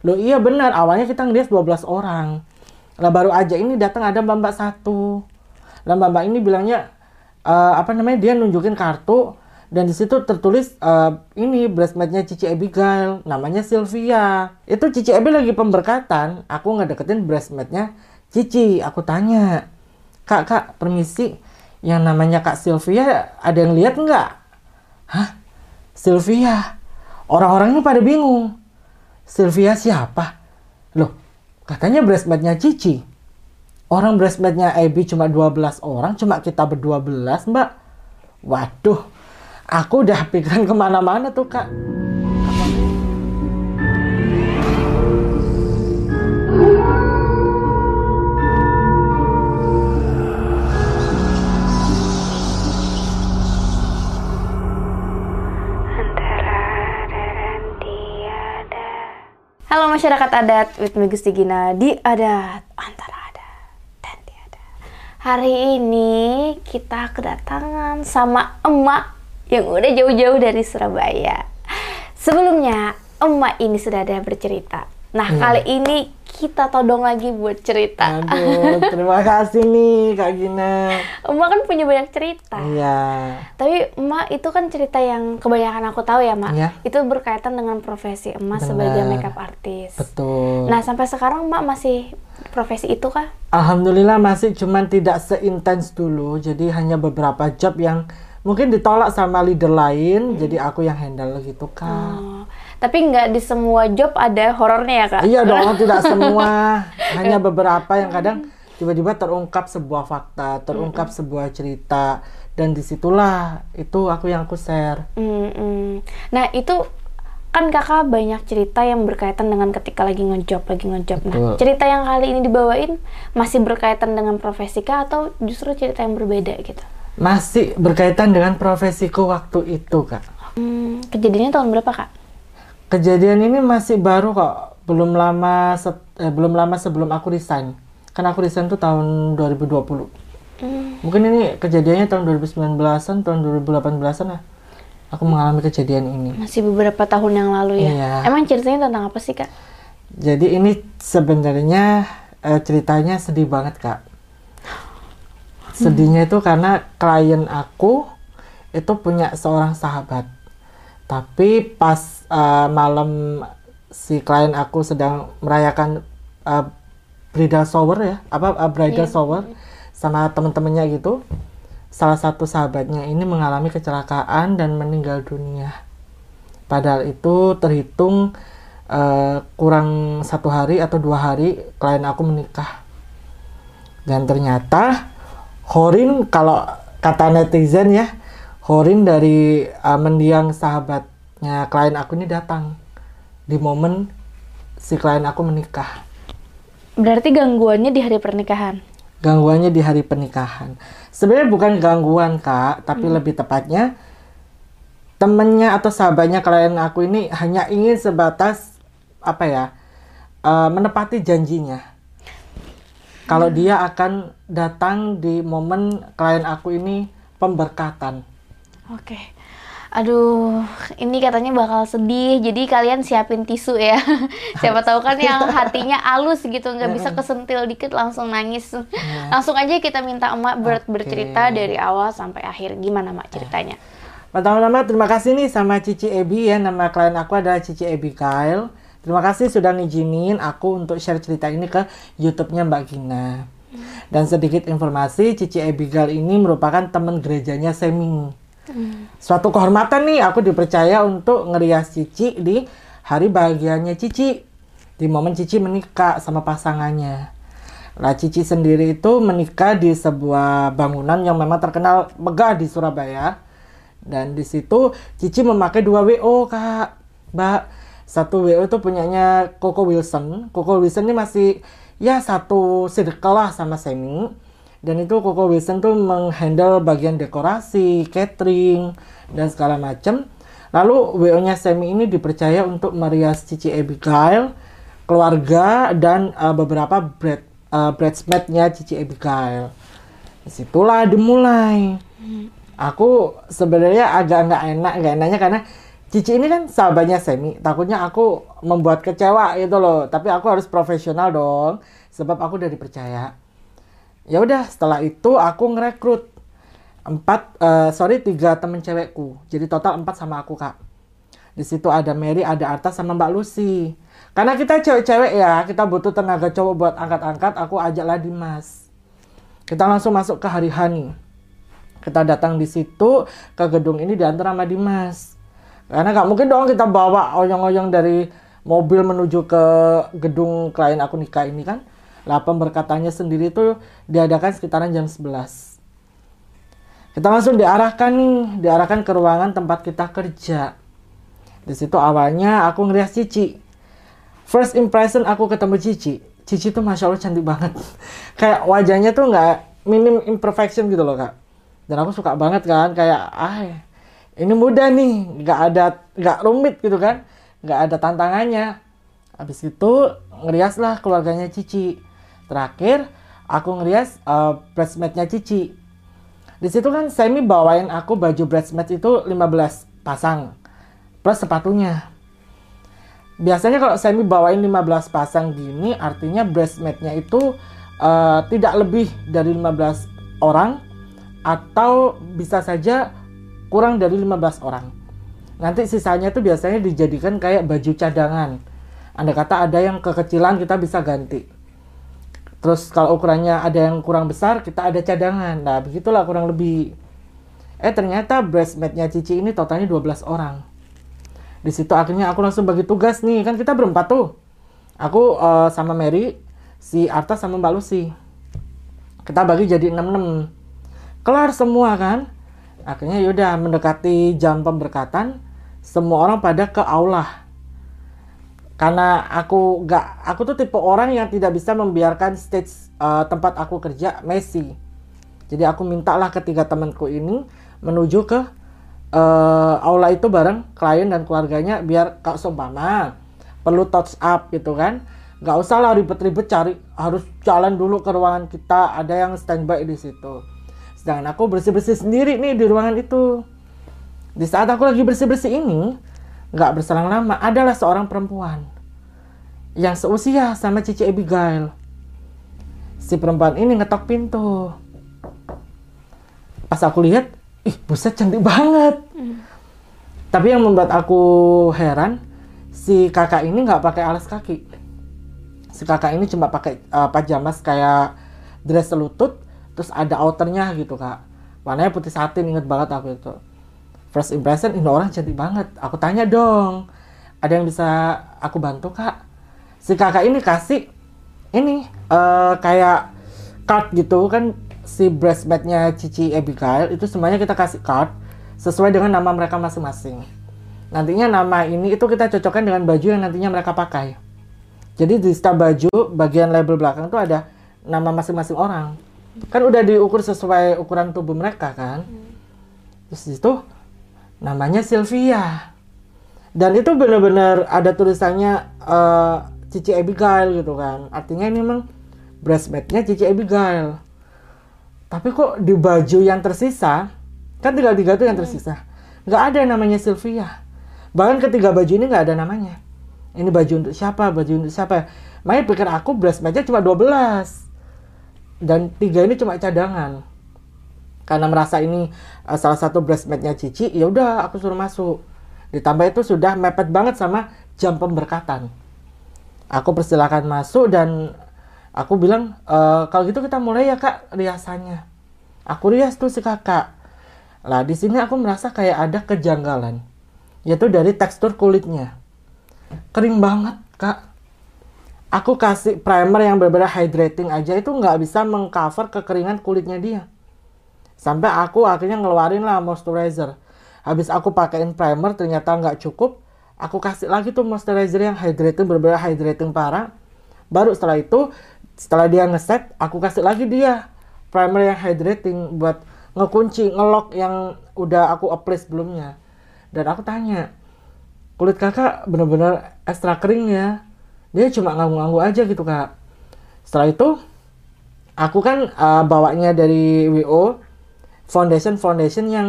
Loh iya benar, awalnya kita ngeliat 12 orang. Lah baru aja ini datang ada mbak-mbak satu. Lah mbak-mbak ini bilangnya eh, apa namanya dia nunjukin kartu dan di situ tertulis eh, ini breastmatnya Cici Abigail, namanya Sylvia. Itu Cici Abi lagi pemberkatan, aku nggak deketin breastmatnya Cici. Aku tanya, kak kak permisi, yang namanya Kak Sylvia ada yang lihat nggak? Hah? Sylvia? Orang-orang ini pada bingung. Sylvia siapa? Loh, katanya breastmatnya Cici. Orang breastmatnya Abby cuma 12 orang, cuma kita berdua belas, Mbak. Waduh, aku udah pikiran ke mana-mana tuh, Kak. Halo masyarakat adat, with me Gusti Gina di adat antara ada dan tiada. Hari ini kita kedatangan sama emak yang udah jauh-jauh dari Surabaya. Sebelumnya emak ini sudah ada bercerita. Nah kali ini kita todong lagi buat cerita. Aduh, terima kasih nih Kak Gina. Emak kan punya banyak cerita. Iya. Tapi emak itu kan cerita yang kebanyakan aku tahu ya, Mak. Iya. Itu berkaitan dengan profesi emak sebagai makeup artist. Betul. Nah, sampai sekarang emak masih profesi itu kah? Alhamdulillah masih cuman tidak seintens dulu. Jadi hanya beberapa job yang mungkin ditolak sama leader lain. Jadi aku yang handle gitu, Kak. Oh, tapi nggak di semua job ada horornya ya, Kak? Iya dong, tidak semua. Hanya beberapa yang kadang tiba-tiba terungkap sebuah fakta, terungkap sebuah cerita, dan di situlah itu aku yang aku share. Mm-mm. Nah, itu kan kakak banyak cerita yang berkaitan dengan ketika lagi ngejob, lagi ngejob. Nah, cerita yang kali ini dibawain masih berkaitan dengan profesi kah atau justru cerita yang berbeda gitu? Masih berkaitan dengan profesiku waktu itu, Kak. Hmm, kejadiannya tahun berapa, Kak? Kejadian ini masih baru kok, belum lama se- eh, belum lama sebelum aku resign. Kan aku resign tuh tahun 2020. Hmm, Mungkin ini kejadiannya tahun 2019-an, tahun 2018-an lah. Aku mengalami kejadian ini. masih beberapa tahun yang lalu ya. Iya. Emang ceritanya tentang apa sih, Kak? Jadi ini sebenarnya eh, ceritanya sedih banget kak. Sedihnya itu karena klien aku itu punya seorang sahabat. Tapi pas eh, malam si klien aku sedang merayakan eh, bridal shower ya, apa eh, bridal Iya. shower sama teman-temannya gitu. Salah satu sahabatnya ini mengalami kecelakaan dan meninggal dunia. Padahal itu terhitung eh, kurang satu hari atau dua hari klien aku menikah. Dan ternyata Horin kalau kata netizen ya, Horin dari eh, mendiang sahabatnya klien aku ini datang di momen si klien aku menikah. Berarti gangguannya di hari pernikahan. Gangguannya di hari pernikahan. Sebenarnya bukan gangguan kak, tapi lebih tepatnya temennya atau sahabatnya klien aku ini hanya ingin sebatas apa ya eh, menepati janjinya. Kalau dia akan datang di momen klien aku ini pemberkatan. Oke. Aduh, ini katanya bakal sedih. Jadi kalian siapin tisu ya. Siapa tahu kan yang hatinya halus gitu, nggak bisa kesentil dikit langsung nangis. Langsung aja kita minta emak ber- Oke. bercerita dari awal sampai akhir. Gimana mak ceritanya? Pertama-tama terima kasih nih sama Cici Ebi ya. Nama klien aku adalah Cici Ebi Kyle. Terima kasih sudah ngizinin aku untuk share cerita ini ke YouTube-nya Mbak Gina. Dan sedikit informasi, Cici Abigail ini merupakan teman gerejanya Seming. Suatu kehormatan nih, aku dipercaya untuk ngerias Cici di hari bahagianya Cici. Di momen Cici menikah sama pasangannya. Lah Cici sendiri itu menikah di sebuah bangunan yang memang terkenal megah di Surabaya. Dan di situ Cici memakai dua WO kak, Mbak. Satu WO itu punyanya Coco Wilson. Coco Wilson ini masih ya satu circle lah sama Semi. Dan itu Coco Wilson tuh menghandle bagian dekorasi, catering, dan segala macam. Lalu WO-nya Semi ini dipercaya untuk merias Cici Abigail, keluarga, dan uh, beberapa bread, uh, bridesmaid-nya Cici Abigail. Di situlah dimulai aku sebenarnya agak nggak enak nggak enaknya karena Cici ini kan sahabatnya Semi, takutnya aku membuat kecewa gitu loh. Tapi aku harus profesional dong, sebab aku udah dipercaya. Ya udah, setelah itu aku ngerekrut empat, uh, sorry tiga temen cewekku. Jadi total empat sama aku kak. Di situ ada Mary, ada Arta sama Mbak Lucy. Karena kita cewek-cewek ya, kita butuh tenaga cowok buat angkat-angkat. Aku ajaklah Dimas. Kita langsung masuk ke hari Hani. Kita datang di situ ke gedung ini diantar sama Dimas karena nggak mungkin dong kita bawa oyong-oyong dari mobil menuju ke gedung klien aku nikah ini kan. Lah pemberkatannya sendiri itu diadakan sekitaran jam 11. Kita langsung diarahkan nih, diarahkan ke ruangan tempat kita kerja. Di situ awalnya aku ngerias Cici. First impression aku ketemu Cici. Cici tuh masya Allah cantik banget. kayak wajahnya tuh nggak minim imperfection gitu loh kak. Dan aku suka banget kan kayak ah ini mudah nih nggak ada nggak rumit gitu kan nggak ada tantangannya habis itu ngerias lah keluarganya Cici terakhir aku ngerias uh, bridesmaidnya Cici di situ kan Semi bawain aku baju bridesmaid itu 15 pasang plus sepatunya biasanya kalau Semi bawain 15 pasang gini artinya bridesmaidnya itu uh, tidak lebih dari 15 orang atau bisa saja kurang dari 15 orang. Nanti sisanya itu biasanya dijadikan kayak baju cadangan. Anda kata ada yang kekecilan kita bisa ganti. Terus kalau ukurannya ada yang kurang besar kita ada cadangan. Nah begitulah kurang lebih. Eh ternyata breastmate-nya Cici ini totalnya 12 orang. Di situ akhirnya aku langsung bagi tugas nih. Kan kita berempat tuh. Aku uh, sama Mary, si Arta sama Mbak Lucy. Kita bagi jadi 6-6. Kelar semua kan akhirnya yaudah mendekati jam pemberkatan semua orang pada ke aula karena aku gak aku tuh tipe orang yang tidak bisa membiarkan stage uh, tempat aku kerja messy. Jadi aku mintalah ketiga temanku ini menuju ke uh, aula itu bareng klien dan keluarganya biar kak seumpama perlu touch up gitu kan. Nggak usah lah ribet-ribet cari harus jalan dulu ke ruangan kita ada yang standby di situ. Sedangkan aku bersih-bersih sendiri nih di ruangan itu. Di saat aku lagi bersih-bersih ini, nggak berselang lama, adalah seorang perempuan yang seusia sama Cici Abigail. Si perempuan ini ngetok pintu. Pas aku lihat, ih buset cantik banget. Mm. Tapi yang membuat aku heran, si kakak ini nggak pakai alas kaki. Si kakak ini cuma pakai uh, pajamas kayak dress selutut terus ada outernya gitu kak warnanya putih satin inget banget aku itu first impression ini orang cantik banget. Aku tanya dong ada yang bisa aku bantu kak? Si kakak ini kasih ini uh, kayak card gitu kan si breastmatnya Cici Abigail itu semuanya kita kasih card sesuai dengan nama mereka masing-masing. Nantinya nama ini itu kita cocokkan dengan baju yang nantinya mereka pakai. Jadi di setiap baju bagian label belakang itu ada nama masing-masing orang. Kan udah diukur sesuai ukuran tubuh mereka kan? Hmm. terus itu namanya Sylvia. Dan itu benar-benar ada tulisannya uh, Cici Abigail gitu kan. Artinya ini memang breastmate-nya Cici Abigail. Tapi kok di baju yang tersisa kan tinggal tiga tuh yang hmm. tersisa nggak ada yang namanya Sylvia. Bahkan ketiga baju ini nggak ada namanya. Ini baju untuk siapa baju untuk siapa? Makanya pikir aku breastmate-nya cuma 12 dan tiga ini cuma cadangan karena merasa ini uh, salah satu breastmate-nya Cici ya udah aku suruh masuk. Ditambah itu sudah mepet banget sama jam pemberkatan. Aku persilakan masuk dan aku bilang e, kalau gitu kita mulai ya kak riasannya. Aku rias tuh si kakak. Lah di sini aku merasa kayak ada kejanggalan yaitu dari tekstur kulitnya. Kering banget kak. Aku kasih primer yang berbeda hydrating aja itu nggak bisa mengcover kekeringan kulitnya dia. Sampai aku akhirnya ngeluarin lah moisturizer. Habis aku pakein primer ternyata nggak cukup, aku kasih lagi tuh moisturizer yang hydrating berbeda hydrating parah. Baru setelah itu, setelah dia ngeset, aku kasih lagi dia primer yang hydrating buat ngekunci, ngelok yang udah aku apply sebelumnya. Dan aku tanya, kulit kakak bener-bener ekstra kering ya? dia cuma nganggu-nganggu aja gitu kak setelah itu aku kan uh, bawanya dari WO foundation foundation yang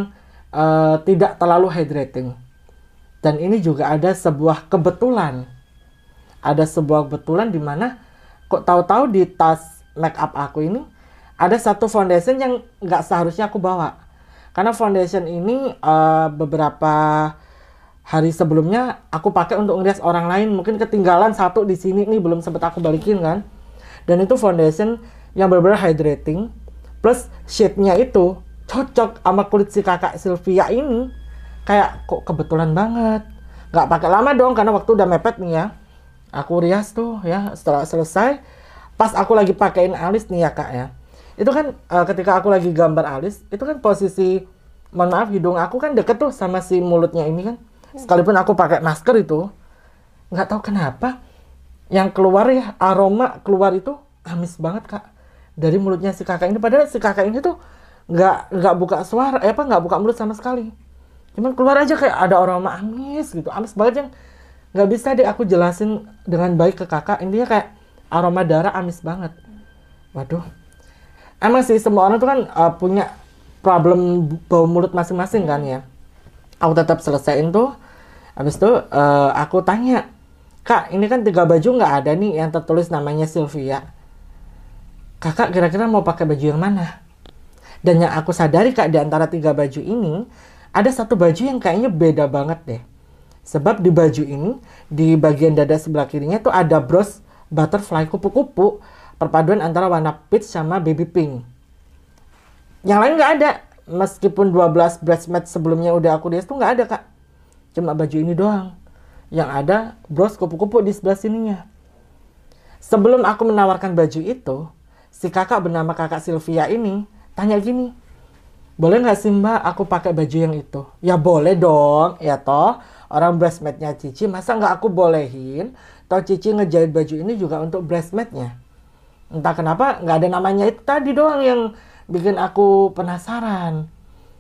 uh, tidak terlalu hydrating Dan ini juga ada sebuah kebetulan. Ada sebuah kebetulan di mana kok tahu-tahu di tas make up aku ini ada satu foundation yang nggak seharusnya aku bawa. Karena foundation ini uh, beberapa hari sebelumnya aku pakai untuk ngerias orang lain. Mungkin ketinggalan satu di sini nih belum sempat aku balikin kan. Dan itu foundation yang benar-benar hydrating. Plus shade-nya itu cocok sama kulit si kakak Sylvia ini. Kayak kok kebetulan banget. Nggak pakai lama dong karena waktu udah mepet nih ya. Aku rias tuh ya setelah selesai. Pas aku lagi pakein alis nih ya kak ya. Itu kan uh, ketika aku lagi gambar alis itu kan posisi mohon maaf hidung aku kan deket tuh sama si mulutnya ini kan. Sekalipun aku pakai masker itu nggak tahu kenapa yang keluar ya aroma keluar itu amis banget kak dari mulutnya si kakak ini. Padahal si kakak ini tuh nggak nggak buka suara eh apa nggak buka mulut sama sekali. Cuman keluar aja kayak ada aroma amis gitu amis banget yang nggak bisa deh aku jelasin dengan baik ke kakak. Intinya kayak aroma darah amis banget. Waduh. Emang sih semua orang tuh kan uh, punya problem bau mulut masing-masing kan ya. Aku tetap selesaiin tuh. Habis itu uh, aku tanya kak ini kan tiga baju nggak ada nih yang tertulis namanya Sylvia. Kakak kira-kira mau pakai baju yang mana dan yang aku sadari kak di antara tiga baju ini ada satu baju yang kayaknya beda banget deh. Sebab di baju ini, di bagian dada sebelah kirinya tuh ada bros butterfly kupu-kupu perpaduan antara warna peach sama baby pink. Yang lain nggak ada. Meskipun 12 breast match sebelumnya udah aku lihat tuh nggak ada kak. Cuma baju ini doang. Yang ada bros kupu-kupu di sebelah sininya. Sebelum aku menawarkan baju itu, si kakak bernama kakak Sylvia ini tanya gini, boleh nggak sih mbak aku pakai baju yang itu? Ya boleh dong, ya toh orang breastmatnya Cici masa nggak aku bolehin? Toh Cici ngejahit baju ini juga untuk breastmatnya. Entah kenapa nggak ada namanya itu tadi doang yang bikin aku penasaran.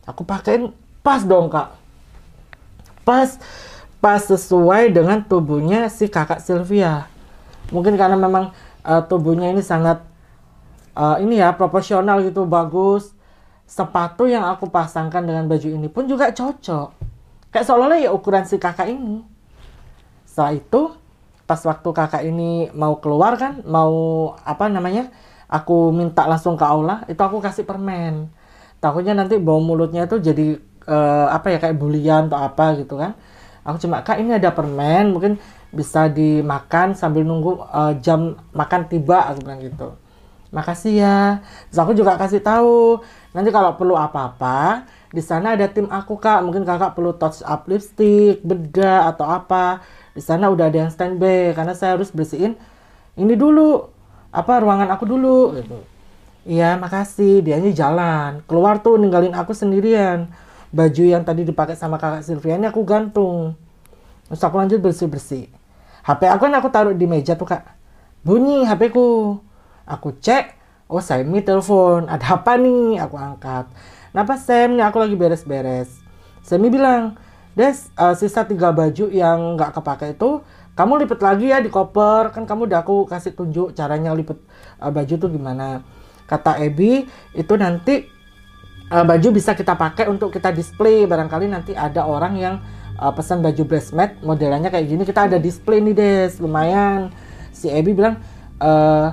Aku pakein pas dong kak. Pas pas sesuai dengan tubuhnya si kakak Sylvia. Mungkin karena memang uh, tubuhnya ini sangat uh, ini ya proporsional gitu bagus sepatu yang aku pasangkan dengan baju ini pun juga cocok. Kayak seolah-olah ya ukuran si kakak ini. Setelah itu, pas waktu kakak ini mau keluar kan, mau apa namanya, aku minta langsung ke aula, itu aku kasih permen. Takutnya nanti bau mulutnya itu jadi uh, apa ya kayak bulian atau apa gitu kan. Aku cuma kak ini ada permen, mungkin bisa dimakan sambil nunggu uh, jam makan tiba, aku bilang gitu makasih ya. Terus aku juga kasih tahu, nanti kalau perlu apa-apa, di sana ada tim aku kak. Mungkin kakak perlu touch up lipstick, bedah atau apa. Di sana udah ada yang standby karena saya harus bersihin ini dulu, apa ruangan aku dulu gitu. Iya makasih, dia ini jalan. Keluar tuh ninggalin aku sendirian. Baju yang tadi dipakai sama kakak Sylvia ini aku gantung. Terus aku lanjut bersih-bersih. HP aku kan aku taruh di meja tuh kak. Bunyi HP ku Aku cek, oh Semi telepon, ada apa nih? Aku angkat. Kenapa Sam? Nih aku lagi beres-beres. Semi bilang, Des, uh, sisa tiga baju yang nggak kepake itu, kamu lipet lagi ya di koper. Kan kamu udah aku kasih tunjuk caranya lipet uh, baju tuh gimana. Kata Ebi, itu nanti uh, baju bisa kita pakai untuk kita display. Barangkali nanti ada orang yang uh, pesan baju breastmat modelannya kayak gini. Kita ada display nih Des, lumayan. Si Ebi bilang, uh,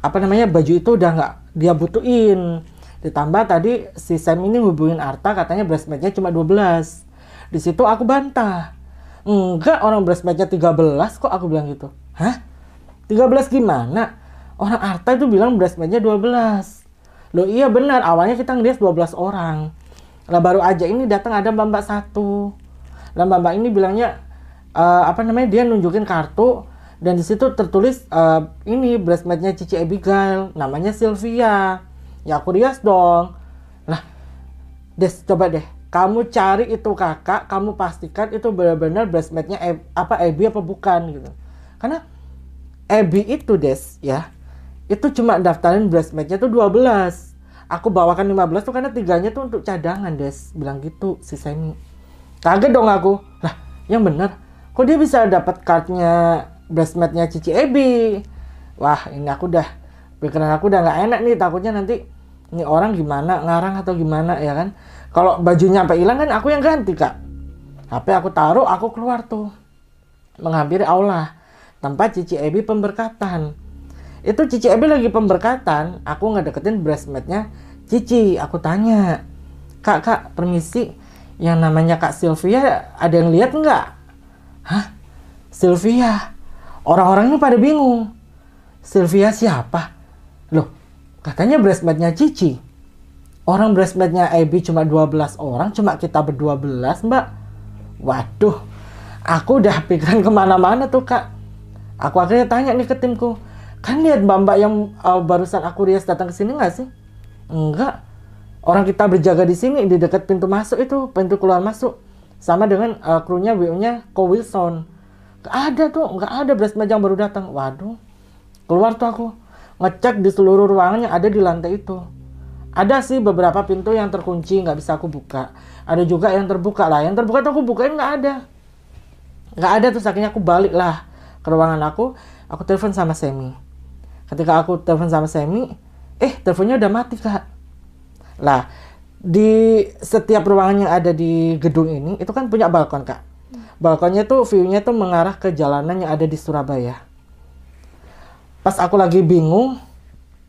apa namanya baju itu udah nggak dia butuhin. Ditambah tadi si Sam ini hubungin Arta katanya breastmatnya cuma 12 di situ aku bantah. Enggak orang breastmatnya 13 kok aku bilang gitu. Hah? 13 gimana? Orang Arta itu bilang breastmatnya 12 loh iya benar awalnya kita ngeliat 12 orang. Lah baru aja ini datang ada mbak-mbak satu. Lah mbak-mbak ini bilangnya uh, apa namanya dia nunjukin kartu dan di situ tertulis uh, ini breastmatnya Cici Abigail namanya Sylvia. Ya aku rias dong. Lah Des coba deh. Kamu cari itu kakak kamu pastikan itu benar-benar breastmatnya e apa Ebi apa bukan gitu. Karena Ebi itu Des ya itu cuma daftarin breastmatnya tuh 12 aku bawakan 15 tuh karena tiganya tuh untuk cadangan Des. Bilang gitu si Semi. Kaget dong aku. Lah yang benar kok dia bisa dapat cardnya breastmatnya Cici Ebi. Wah ini aku udah pikiran aku udah nggak enak nih takutnya nanti ini orang gimana ngarang atau gimana ya kan. Kalau bajunya sampai hilang kan aku yang ganti kak. HP aku taruh, aku keluar tuh. Menghampiri aula. Tempat Cici Ebi pemberkatan. Itu Cici Ebi lagi pemberkatan, aku ngedeketin breastmate-nya Cici. Aku tanya, Kak, Kak, permisi. Yang namanya Kak Sylvia, ada yang lihat nggak? Hah? Sylvia? Orang-orang ini pada bingung. Sylvia siapa? Loh, katanya breastmate-nya Cici. Orang breastmate-nya Ebi cuma 12 orang, cuma kita berdua belas, Mbak. Waduh, aku udah pikiran ke mana-mana tuh, Kak. Aku akhirnya tanya nih ke timku, kan lihat mbak-mbak yang uh, barusan aku rias datang ke sini nggak sih? Enggak. Orang kita berjaga di sini di dekat pintu masuk itu, pintu keluar masuk. Sama dengan uh, krunya WO-nya Ko Wilson. Ada tuh, nggak ada breastmate yang baru datang. Waduh, keluar tuh aku ngecek di seluruh ruangan yang ada di lantai itu. Ada sih beberapa pintu yang terkunci nggak bisa aku buka. Ada juga yang terbuka lah. Yang terbuka tuh aku bukain nggak ada. Nggak ada terus akhirnya aku balik lah ke ruangan aku. Aku telepon sama Semi. Ketika aku telepon sama Semi, eh teleponnya udah mati kak. Lah di setiap ruangan yang ada di gedung ini itu kan punya balkon kak. Balkonnya tuh view-nya tuh mengarah ke jalanan yang ada di Surabaya. Pas aku lagi bingung,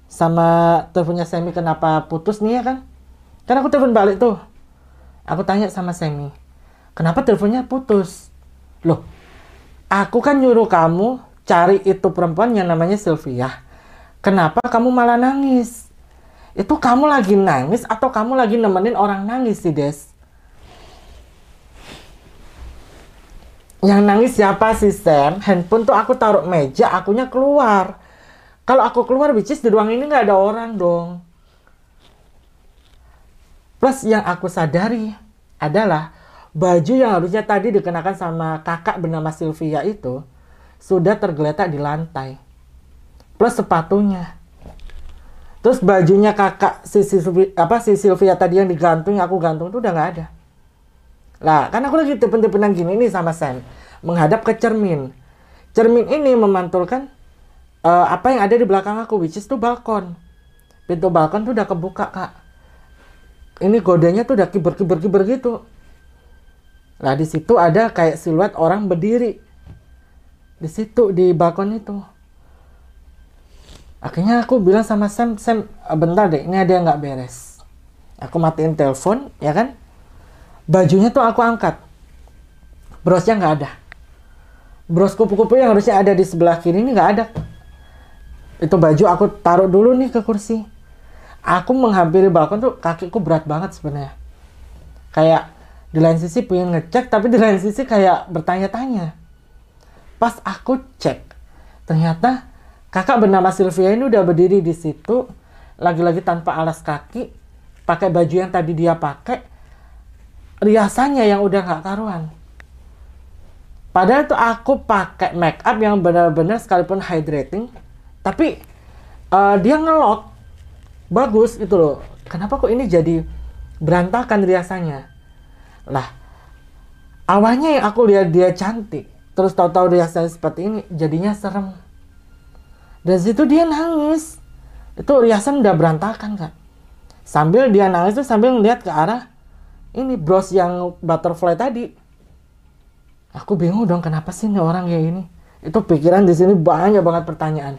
sama teleponnya Semi kenapa putus nih ya kan? Kan aku telepon balik tuh. Aku tanya sama Semi, kenapa teleponnya putus? Loh, aku kan nyuruh kamu cari itu perempuan yang namanya Sylvia. Kenapa kamu malah nangis? Itu kamu lagi nangis atau kamu lagi nemenin orang nangis sih, Des? Yang nangis siapa sih, Sam? Handphone tuh aku taruh meja, akunya keluar kalau aku keluar which is di ruang ini nggak ada orang dong. Plus yang aku sadari adalah baju yang harusnya tadi dikenakan sama kakak bernama Sylvia itu sudah tergeletak di lantai. Plus sepatunya. Terus bajunya kakak si, Sylvia, apa si Sylvia tadi yang digantung, yang aku gantung itu udah nggak ada. Lah, kan aku lagi tipen-tipenan gini nih sama Sam, menghadap ke cermin. Cermin ini memantulkan uh, apa yang ada di belakang aku which is tuh balkon. Pintu balkon tuh udah kebuka kak. Ini godenya tuh udah kiber kiber kiber gitu. Nah di situ ada kayak siluet orang berdiri. Di situ di balkon itu. Akhirnya aku bilang sama Sam Sam bentar deh ini ada yang nggak beres. Aku matiin telepon ya kan bajunya tuh aku angkat. Brosnya nggak ada. Bros kupu-kupu yang harusnya ada di sebelah kiri ini nggak ada. Itu baju aku taruh dulu nih ke kursi. Aku menghampiri balkon tuh kakiku berat banget sebenarnya. Kayak di lain sisi pengen ngecek tapi di lain sisi kayak bertanya-tanya. Pas aku cek ternyata kakak bernama Sylvia ini udah berdiri di situ lagi-lagi tanpa alas kaki pakai baju yang tadi dia pakai riasannya yang udah nggak karuan padahal tuh aku pakai make up yang benar-benar sekalipun hydrating tapi uh, dia ngelot bagus itu loh. Kenapa kok ini jadi berantakan riasannya? Lah awalnya yang aku lihat dia cantik terus tahu-tahu riasannya seperti ini jadinya serem. Dan situ dia nangis. Itu riasan udah berantakan kan sambil dia nangis tuh sambil ngeliat ke arah ini bros yang butterfly tadi. Aku bingung dong kenapa sih ini orang kayak ini itu pikiran di sini banyak banget pertanyaan.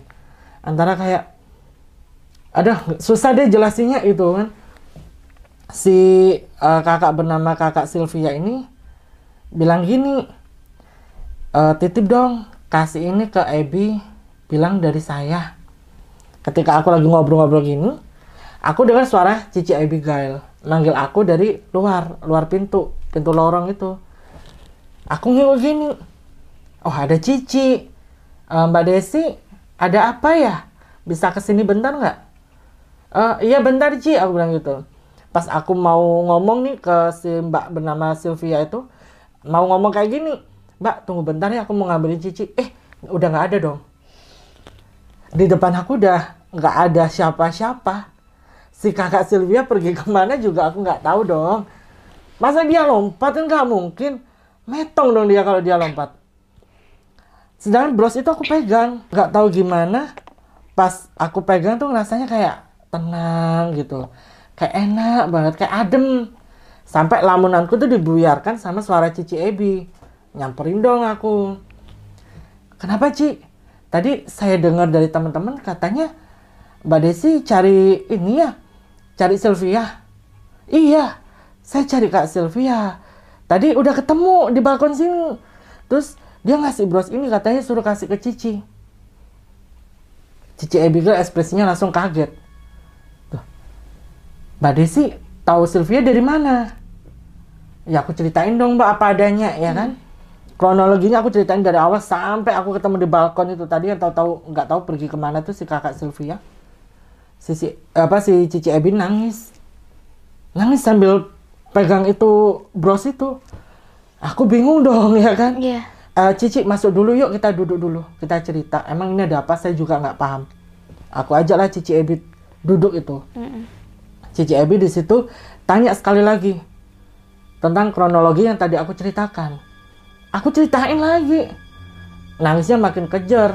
Antara kayak ada susah deh jelasinnya itu kan. Si uh, kakak bernama kakak Sylvia ini bilang gini e, titip dong kasih ini ke Ebi bilang dari saya. Ketika aku lagi ngobrol-ngobrol gini aku dengar suara Cici Abigail manggil aku dari luar luar pintu pintu lorong itu aku ngilu gini oh ada Cici uh, Mbak Desi ada apa ya? Bisa ke sini bentar nggak? Uh, iya bentar Ci, aku bilang gitu. Pas aku mau ngomong nih ke si mbak bernama Sylvia itu, mau ngomong kayak gini, mbak tunggu bentar ya aku mau ngambilin Cici. Eh, udah nggak ada dong. Di depan aku udah nggak ada siapa-siapa. Si kakak Sylvia pergi ke mana juga aku nggak tahu dong. Masa dia lompat kan nggak mungkin. Metong dong dia kalau dia lompat sedangkan bros itu aku pegang nggak tahu gimana pas aku pegang tuh rasanya kayak tenang gitu kayak enak banget kayak adem Sampai lamunanku tuh dibuyarkan sama suara Cici Ebi. Nyamperin dong aku. Kenapa Ci? Tadi saya dengar dari teman-teman katanya Mbak Desi cari ini ya, cari Sylvia. Iya, saya cari Kak Sylvia. Tadi udah ketemu di balkon sini. Terus dia ngasih bros ini katanya suruh kasih ke Cici. Cici Abigail ekspresinya langsung kaget. Tuh. Mbak Desi tahu Sylvia dari mana? Ya aku ceritain dong Mbak apa adanya ya kan. Kronologinya aku ceritain dari awal sampai aku ketemu di balkon itu tadi yang tahu-tahu nggak tahu pergi ke mana tuh si kakak Sylvia. Si, si apa si Cici Ebi nangis. Nangis sambil pegang itu bros itu. Aku bingung dong ya kan. Iya. Eh, Cici masuk dulu yuk kita duduk dulu kita cerita. Emang ini ada apa? Saya juga nggak paham. Aku ajaklah Cici Ebi duduk itu. Mm-mm. Cici Ebi di situ tanya sekali lagi tentang kronologi yang tadi aku ceritakan. Aku ceritain lagi. Nangisnya makin kejer.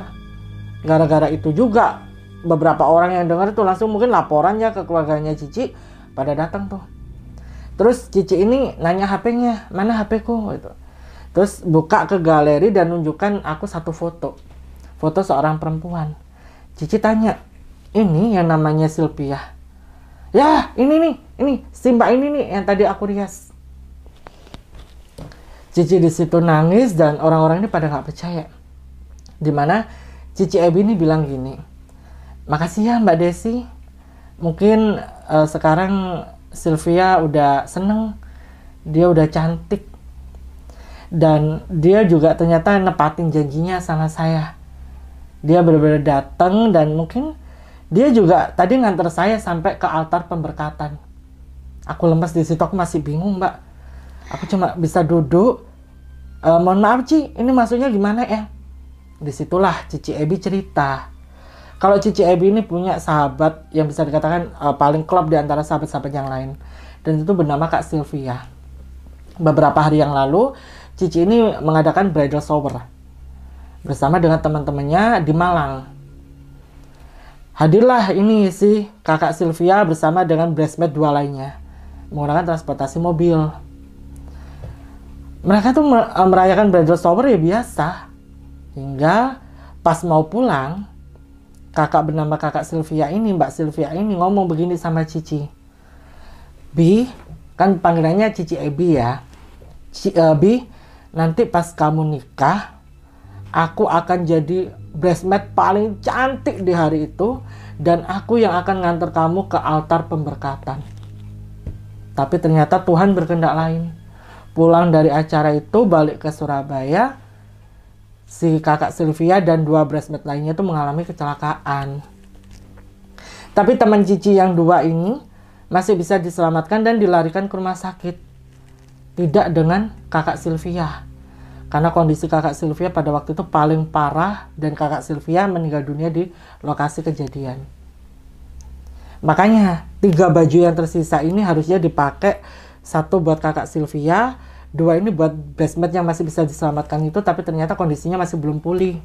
Gara-gara itu juga beberapa orang yang dengar itu langsung mungkin laporannya ke keluarganya Cici pada datang tuh. Terus Cici ini nanya HP-nya, mana HP-ku gitu. Terus buka ke galeri dan nunjukkan aku satu foto. Foto seorang perempuan. Cici tanya, ini yang namanya Sylvia. Ya, ini nih, ini si mbak ini nih yang tadi aku rias. Cici di situ nangis dan orang-orang ini pada nggak percaya. Di mana Cici Ebi ini bilang gini, makasih ya Mbak Desi. Mungkin eh, sekarang Sylvia udah seneng, dia udah cantik, dan dia juga ternyata nepatin janjinya sama saya. Dia benar-benar datang dan mungkin dia juga tadi nganter saya sampai ke altar pemberkatan. Aku lemes di situ, aku masih bingung mbak. Aku cuma bisa duduk. "Eh, mohon maaf Ci, ini maksudnya gimana ya? Di situlah Cici Ebi cerita. Kalau Cici Ebi ini punya sahabat yang bisa dikatakan eh, paling klop di antara sahabat-sahabat yang lain. Dan itu bernama Kak Sylvia. Beberapa hari yang lalu, Cici ini mengadakan bridal shower bersama dengan teman-temannya di Malang. Hadirlah ini si kakak Sylvia bersama dengan bridesmaid dua lainnya menggunakan transportasi mobil. Mereka tuh eh, merayakan bridal shower ya biasa. Hingga pas mau pulang, kakak bernama kakak Sylvia ini, Mbak Sylvia ini ngomong begini sama Cici. Bi, kan panggilannya Cici Ebi ya. Ci, eh, Bi, nanti pas kamu nikah, aku akan jadi bridesmaid paling cantik di hari itu dan aku yang akan nganter kamu ke altar pemberkatan. Tapi ternyata Tuhan berkehendak lain. Pulang dari acara itu balik ke Surabaya, si kakak Sylvia dan dua bridesmaid lainnya itu mengalami kecelakaan. Tapi teman Cici yang dua ini masih bisa diselamatkan dan dilarikan ke rumah sakit. Tidak dengan kakak Sylvia. Karena kondisi kakak Sylvia pada waktu itu paling parah dan kakak Sylvia meninggal dunia di lokasi kejadian. Makanya tiga baju yang tersisa ini harusnya dipakai satu buat kakak Sylvia, dua ini buat bridesmaid yang masih bisa diselamatkan itu tapi ternyata kondisinya masih belum pulih.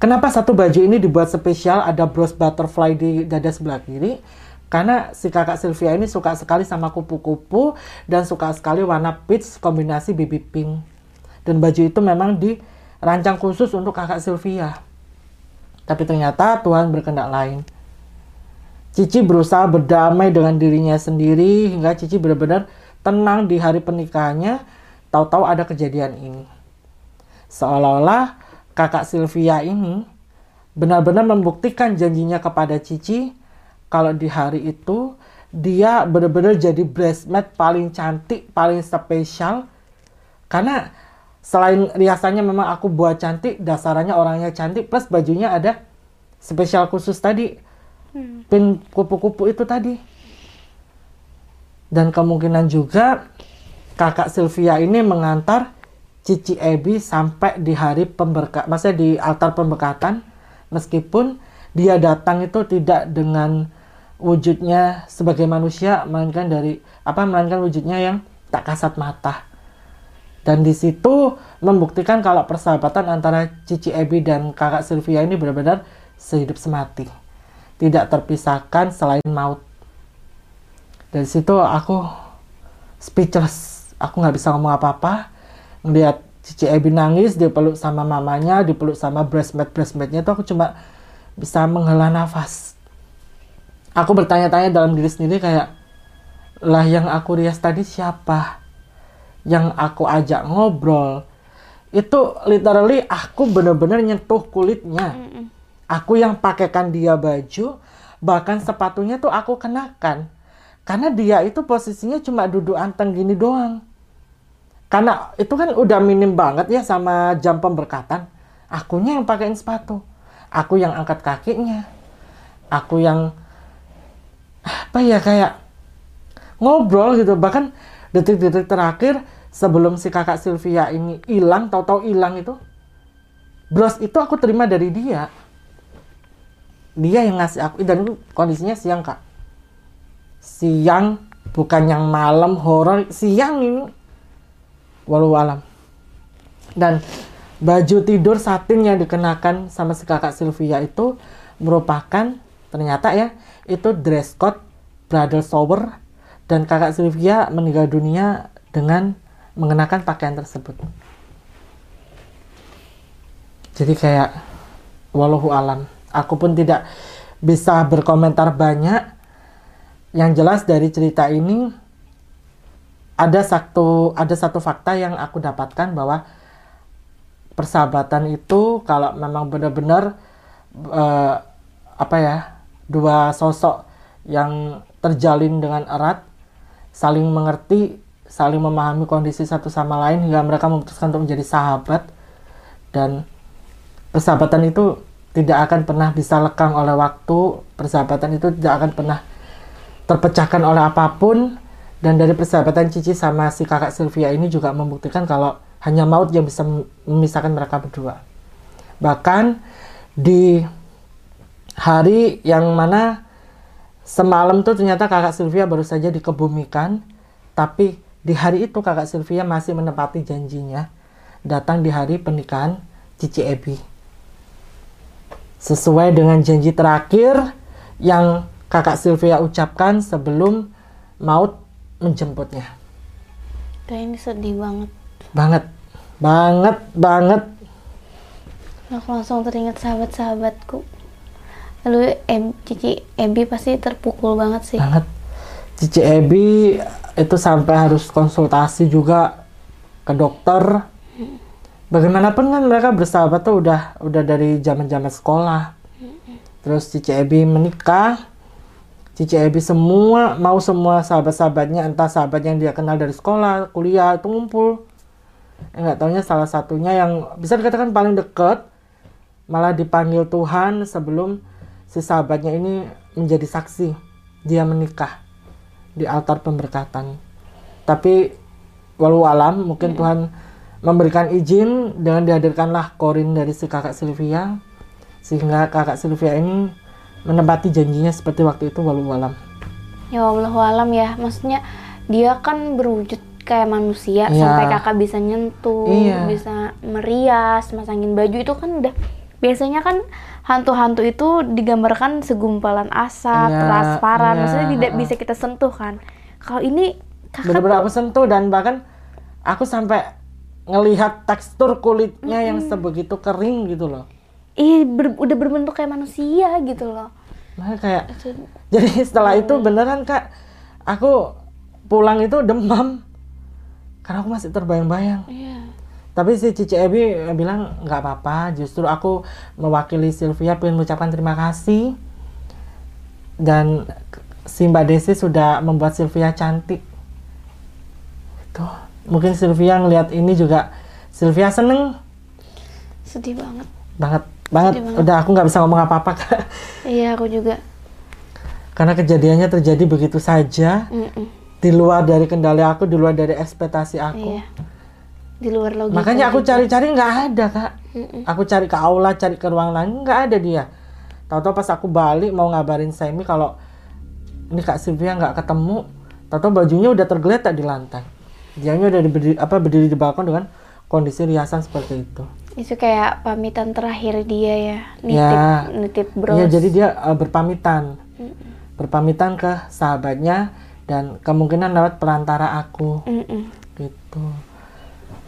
Kenapa satu baju ini dibuat spesial ada bros butterfly di dada sebelah kiri? Karena si kakak Sylvia ini suka sekali sama kupu-kupu dan suka sekali warna peach kombinasi baby pink. Dan baju itu memang dirancang khusus untuk kakak Sylvia. Tapi ternyata Tuhan berkehendak lain. Cici berusaha berdamai dengan dirinya sendiri hingga Cici benar-benar tenang di hari pernikahannya. Tahu-tahu ada kejadian ini. Seolah-olah kakak Sylvia ini benar-benar membuktikan janjinya kepada Cici kalau di hari itu dia benar-benar jadi bridesmaid paling cantik, paling spesial. Karena selain riasannya memang aku buat cantik, dasarannya orangnya cantik, plus bajunya ada spesial khusus tadi pin kupu-kupu itu tadi. Dan kemungkinan juga kakak Sylvia ini mengantar Cici Ebi sampai di hari pemberkat, maksudnya di altar pemberkatan, meskipun dia datang itu tidak dengan wujudnya sebagai manusia, melainkan dari apa, melainkan wujudnya yang tak kasat mata. Dan di situ membuktikan kalau persahabatan antara Cici Ebi dan kakak Sylvia ini benar-benar sehidup semati tidak terpisahkan selain maut. Dari situ aku speechless. Aku nggak bisa ngomong apa-apa. Ngeliat Cici Ebi nangis dipeluk sama mamanya dipeluk sama breastmate breastmate-nya tuh aku cuma bisa menghela nafas. Aku bertanya-tanya dalam diri sendiri kayak lah yang aku rias tadi siapa? Yang aku ajak ngobrol? Itu literally aku bener-bener nyentuh kulitnya. Aku yang pakaikan dia baju bahkan sepatunya tuh aku kenakan karena dia itu posisinya cuma duduk anteng gini doang. Karena itu kan udah minim banget ya sama jam pemberkatan. Akunya yang pakaiin sepatu. Aku yang angkat kakinya. Aku yang apa ya kayak ngobrol gitu. Bahkan detik-detik terakhir sebelum si kakak Sylvia ini hilang tahu-tahu hilang itu bros itu aku terima dari dia. Dia yang ngasih aku dan kondisinya siang kak siang bukan yang malam horor siang ini walau alam dan baju tidur satin yang dikenakan sama si kakak Sylvia itu merupakan ternyata ya itu dress code bridal shower dan kakak Sylvia meninggal dunia dengan mengenakan pakaian tersebut. Jadi kayak walau alam, aku pun tidak bisa berkomentar banyak. Yang jelas dari cerita ini ada satu ada satu fakta yang aku dapatkan bahwa persahabatan itu kalau memang benar-benar uh, apa ya dua sosok yang terjalin dengan erat saling mengerti saling memahami kondisi satu sama lain hingga mereka memutuskan untuk menjadi sahabat dan persahabatan itu tidak akan pernah bisa lekang oleh waktu. Persahabatan itu tidak akan pernah terpecahkan oleh apa pun dan dari persahabatan Cici sama si kakak Sylvia ini juga membuktikan kalau hanya maut yang bisa memisahkan mereka berdua. Bahkan di hari yang mana semalam tuh ternyata kakak Sylvia baru saja dikebumikan tapi di hari itu kakak Sylvia masih menepati janjinya datang di hari pernikahan Cici Ebi. Sesuai dengan janji terakhir yang kakak Sylvia ucapkan sebelum maut menjemputnya. Kayak ini sedih banget. Banget, banget, banget. Aku langsung teringat sahabat-sahabatku. Lalu em, Cici Ebi pasti terpukul banget sih. Banget. Cici Ebi itu sampai harus konsultasi juga ke dokter bagaimanapun kan mereka bersahabat tuh udah udah dari zaman zaman sekolah terus Cici Ebi menikah Cici Ebi semua mau semua sahabat-sahabatnya entah sahabat yang dia kenal dari sekolah kuliah itu ngumpul nggak taunya salah satunya yang bisa dikatakan paling deket malah dipanggil Tuhan sebelum si sahabatnya ini menjadi saksi. Dia menikah di altar pemberkatan. Tapi walau alam mungkin hmm. Tuhan memberikan izin dengan dihadirkanlah korin dari si kakak Sylvia sehingga kakak Sylvia ini menempati janjinya seperti waktu itu walau alam. Ya Allah alam ya, maksudnya dia kan berwujud kayak manusia ya. sampai kakak bisa nyentuh, iya. bisa merias, masangin baju itu kan udah biasanya kan hantu-hantu itu digambarkan segumpalan asap, ya, transparan, ya. maksudnya tidak bisa kita sentuh kan. Kalau ini kakak benar-benar aku sentuh dan bahkan aku sampai ngelihat tekstur kulitnya mm yang sebegitu kering gitu loh. Ih, ber, udah berbentuk kayak manusia gitu loh. Nah, kayak jadi setelah itu beneran kak, aku pulang itu demam karena aku masih terbayang-bayang. Iya. Tapi si Cici Ebi bilang nggak apa-apa, justru aku mewakili Sylvia pengen mengucapkan terima kasih dan si Mbak Desi sudah membuat Sylvia cantik. Tuh mungkin Sylvia ngelihat ini juga Sylvia seneng sedih banget banget banget, banget. udah aku nggak bisa ngomong apa apa kak iya aku juga karena kejadiannya terjadi begitu saja mm -mm. di luar dari kendali aku di luar dari ekspektasi aku iya. di luar logika makanya aku cari-cari nggak ada kak mm -mm. aku cari ke aula cari ke ruang lain nggak ada dia tahu-tahu pas aku balik mau ngabarin Semi kalau ini kak Sylvia nggak ketemu tahu-tahu bajunya udah tergeletak di lantai Dianya udah berdiri, apa berdiri di balkon dengan kondisi riasan seperti itu. Itu kayak pamitan terakhir dia ya, nitip ya, nitip bros. Iya, jadi dia uh, berpamitan. Mm -mm. Berpamitan ke sahabatnya dan kemungkinan lewat perantara aku Mm-mm. gitu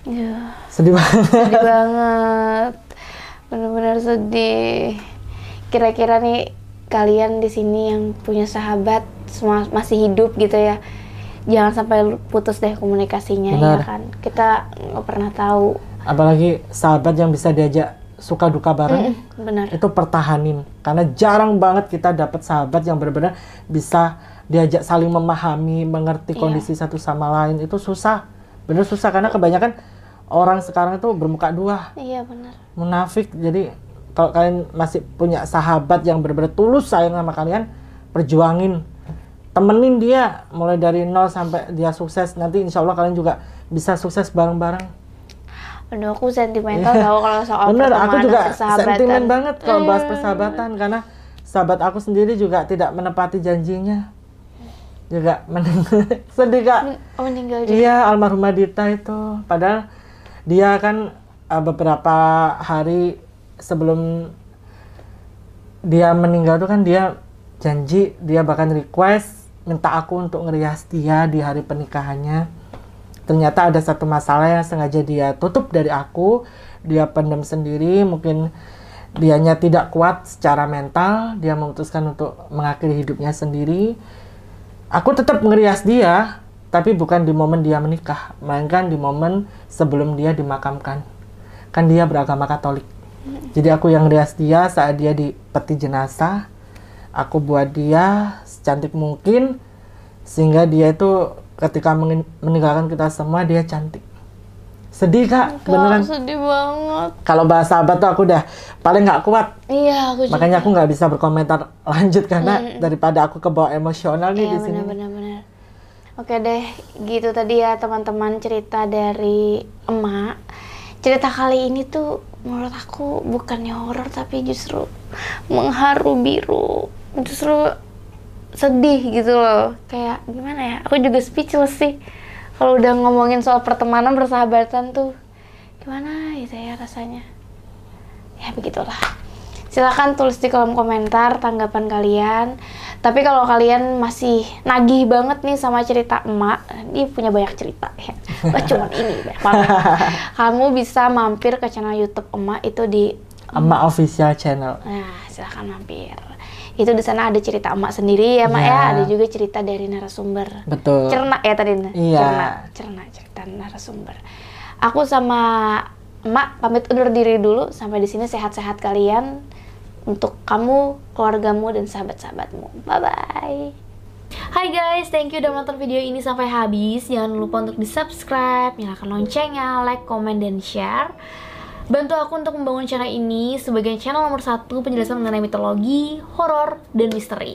Ya, sedih banget sedih banget. Benar-benar sedih. Kira-kira nih kalian di sini yang punya sahabat semua masih hidup gitu ya. Jangan sampai putus deh komunikasinya Benar. ya kan. Kita nggak pernah tahu. Apalagi sahabat yang bisa diajak suka duka bareng Mm-mm, benar. itu pertahanin. Karena jarang banget kita dapat sahabat yang benar-benar bisa diajak saling memahami mengerti Iya. kondisi satu sama lain. Itu susah. Bener susah karena kebanyakan orang sekarang itu bermuka dua. Iya benar. munafik. Jadi kalau kalian masih punya sahabat yang benar-benar tulus sayang sama kalian perjuangin. Temenin dia mulai dari nol sampai dia sukses. Nanti insya Allah kalian juga bisa sukses bareng-bareng Aduh aku sentimental tau kalau soal Bener, aku juga persahabatan. sentimen banget kalau bahas Hmm. persahabatan karena sahabat aku sendiri juga tidak menepati janjinya. Juga sedih kak. Oh meninggal juga. Iya almarhumah Dita itu, padahal dia kan uh, beberapa hari sebelum dia meninggal tuh kan dia janji dia bahkan request minta aku untuk ngerias dia di hari pernikahannya. Ternyata ada satu masalah yang sengaja dia tutup dari aku, dia pendam sendiri, mungkin dianya tidak kuat secara mental, dia memutuskan untuk mengakhiri hidupnya sendiri. Aku tetap ngerias dia, tapi bukan di momen dia menikah, melainkan di momen sebelum dia dimakamkan. Kan dia beragama Katolik. Jadi aku yang ngerias dia saat dia di peti jenazah. Aku buat dia secantik mungkin sehingga dia itu ketika meninggalkan kita semua dia cantik. Sedih kak, Kak, beneran. sedih banget. Kalau bahas sahabat tuh aku udah paling nggak kuat. Iya aku juga. Makanya aku nggak bisa berkomentar lanjut karena daripada aku kebawa emosional nih Iya di sini. benar-benar benar. Oke deh, gitu tadi ya teman-teman cerita dari emak. Cerita kali ini tuh menurut aku bukannya horor tapi justru mengharu biru. Justru sedih gitu loh. Kayak gimana ya? Aku juga speechless sih. Kalau udah ngomongin soal pertemanan persahabatan tuh gimana gitu ya rasanya. Ya begitulah. Silahkan tulis di kolom komentar tanggapan kalian. Tapi kalau kalian masih nagih banget nih sama cerita emak, dia punya banyak cerita ya. Cuma ini, banyak banget. Kamu bisa mampir ke channel YouTube emak itu di Emak official channel. Nah, silahkan mampir. Itu di sana ada cerita emak sendiri ya, Mak ya. Iya. Ada juga cerita dari narasumber. Betul. Cerna ya tadi. Nah. Iya. Cerna, cerna cerita narasumber. Aku sama emak pamit undur diri dulu. Sampai di sini sehat-sehat kalian untuk kamu, keluargamu dan sahabat-sahabatmu. Bye bye. Hai guys, thank you udah menonton video ini sampai habis. Jangan lupa untuk di-subscribe, nyalakan loncengnya, like, comment, dan share. Bantu aku untuk membangun channel ini sebagai channel nomor satu penjelasan mengenai mitologi, horor, dan misteri.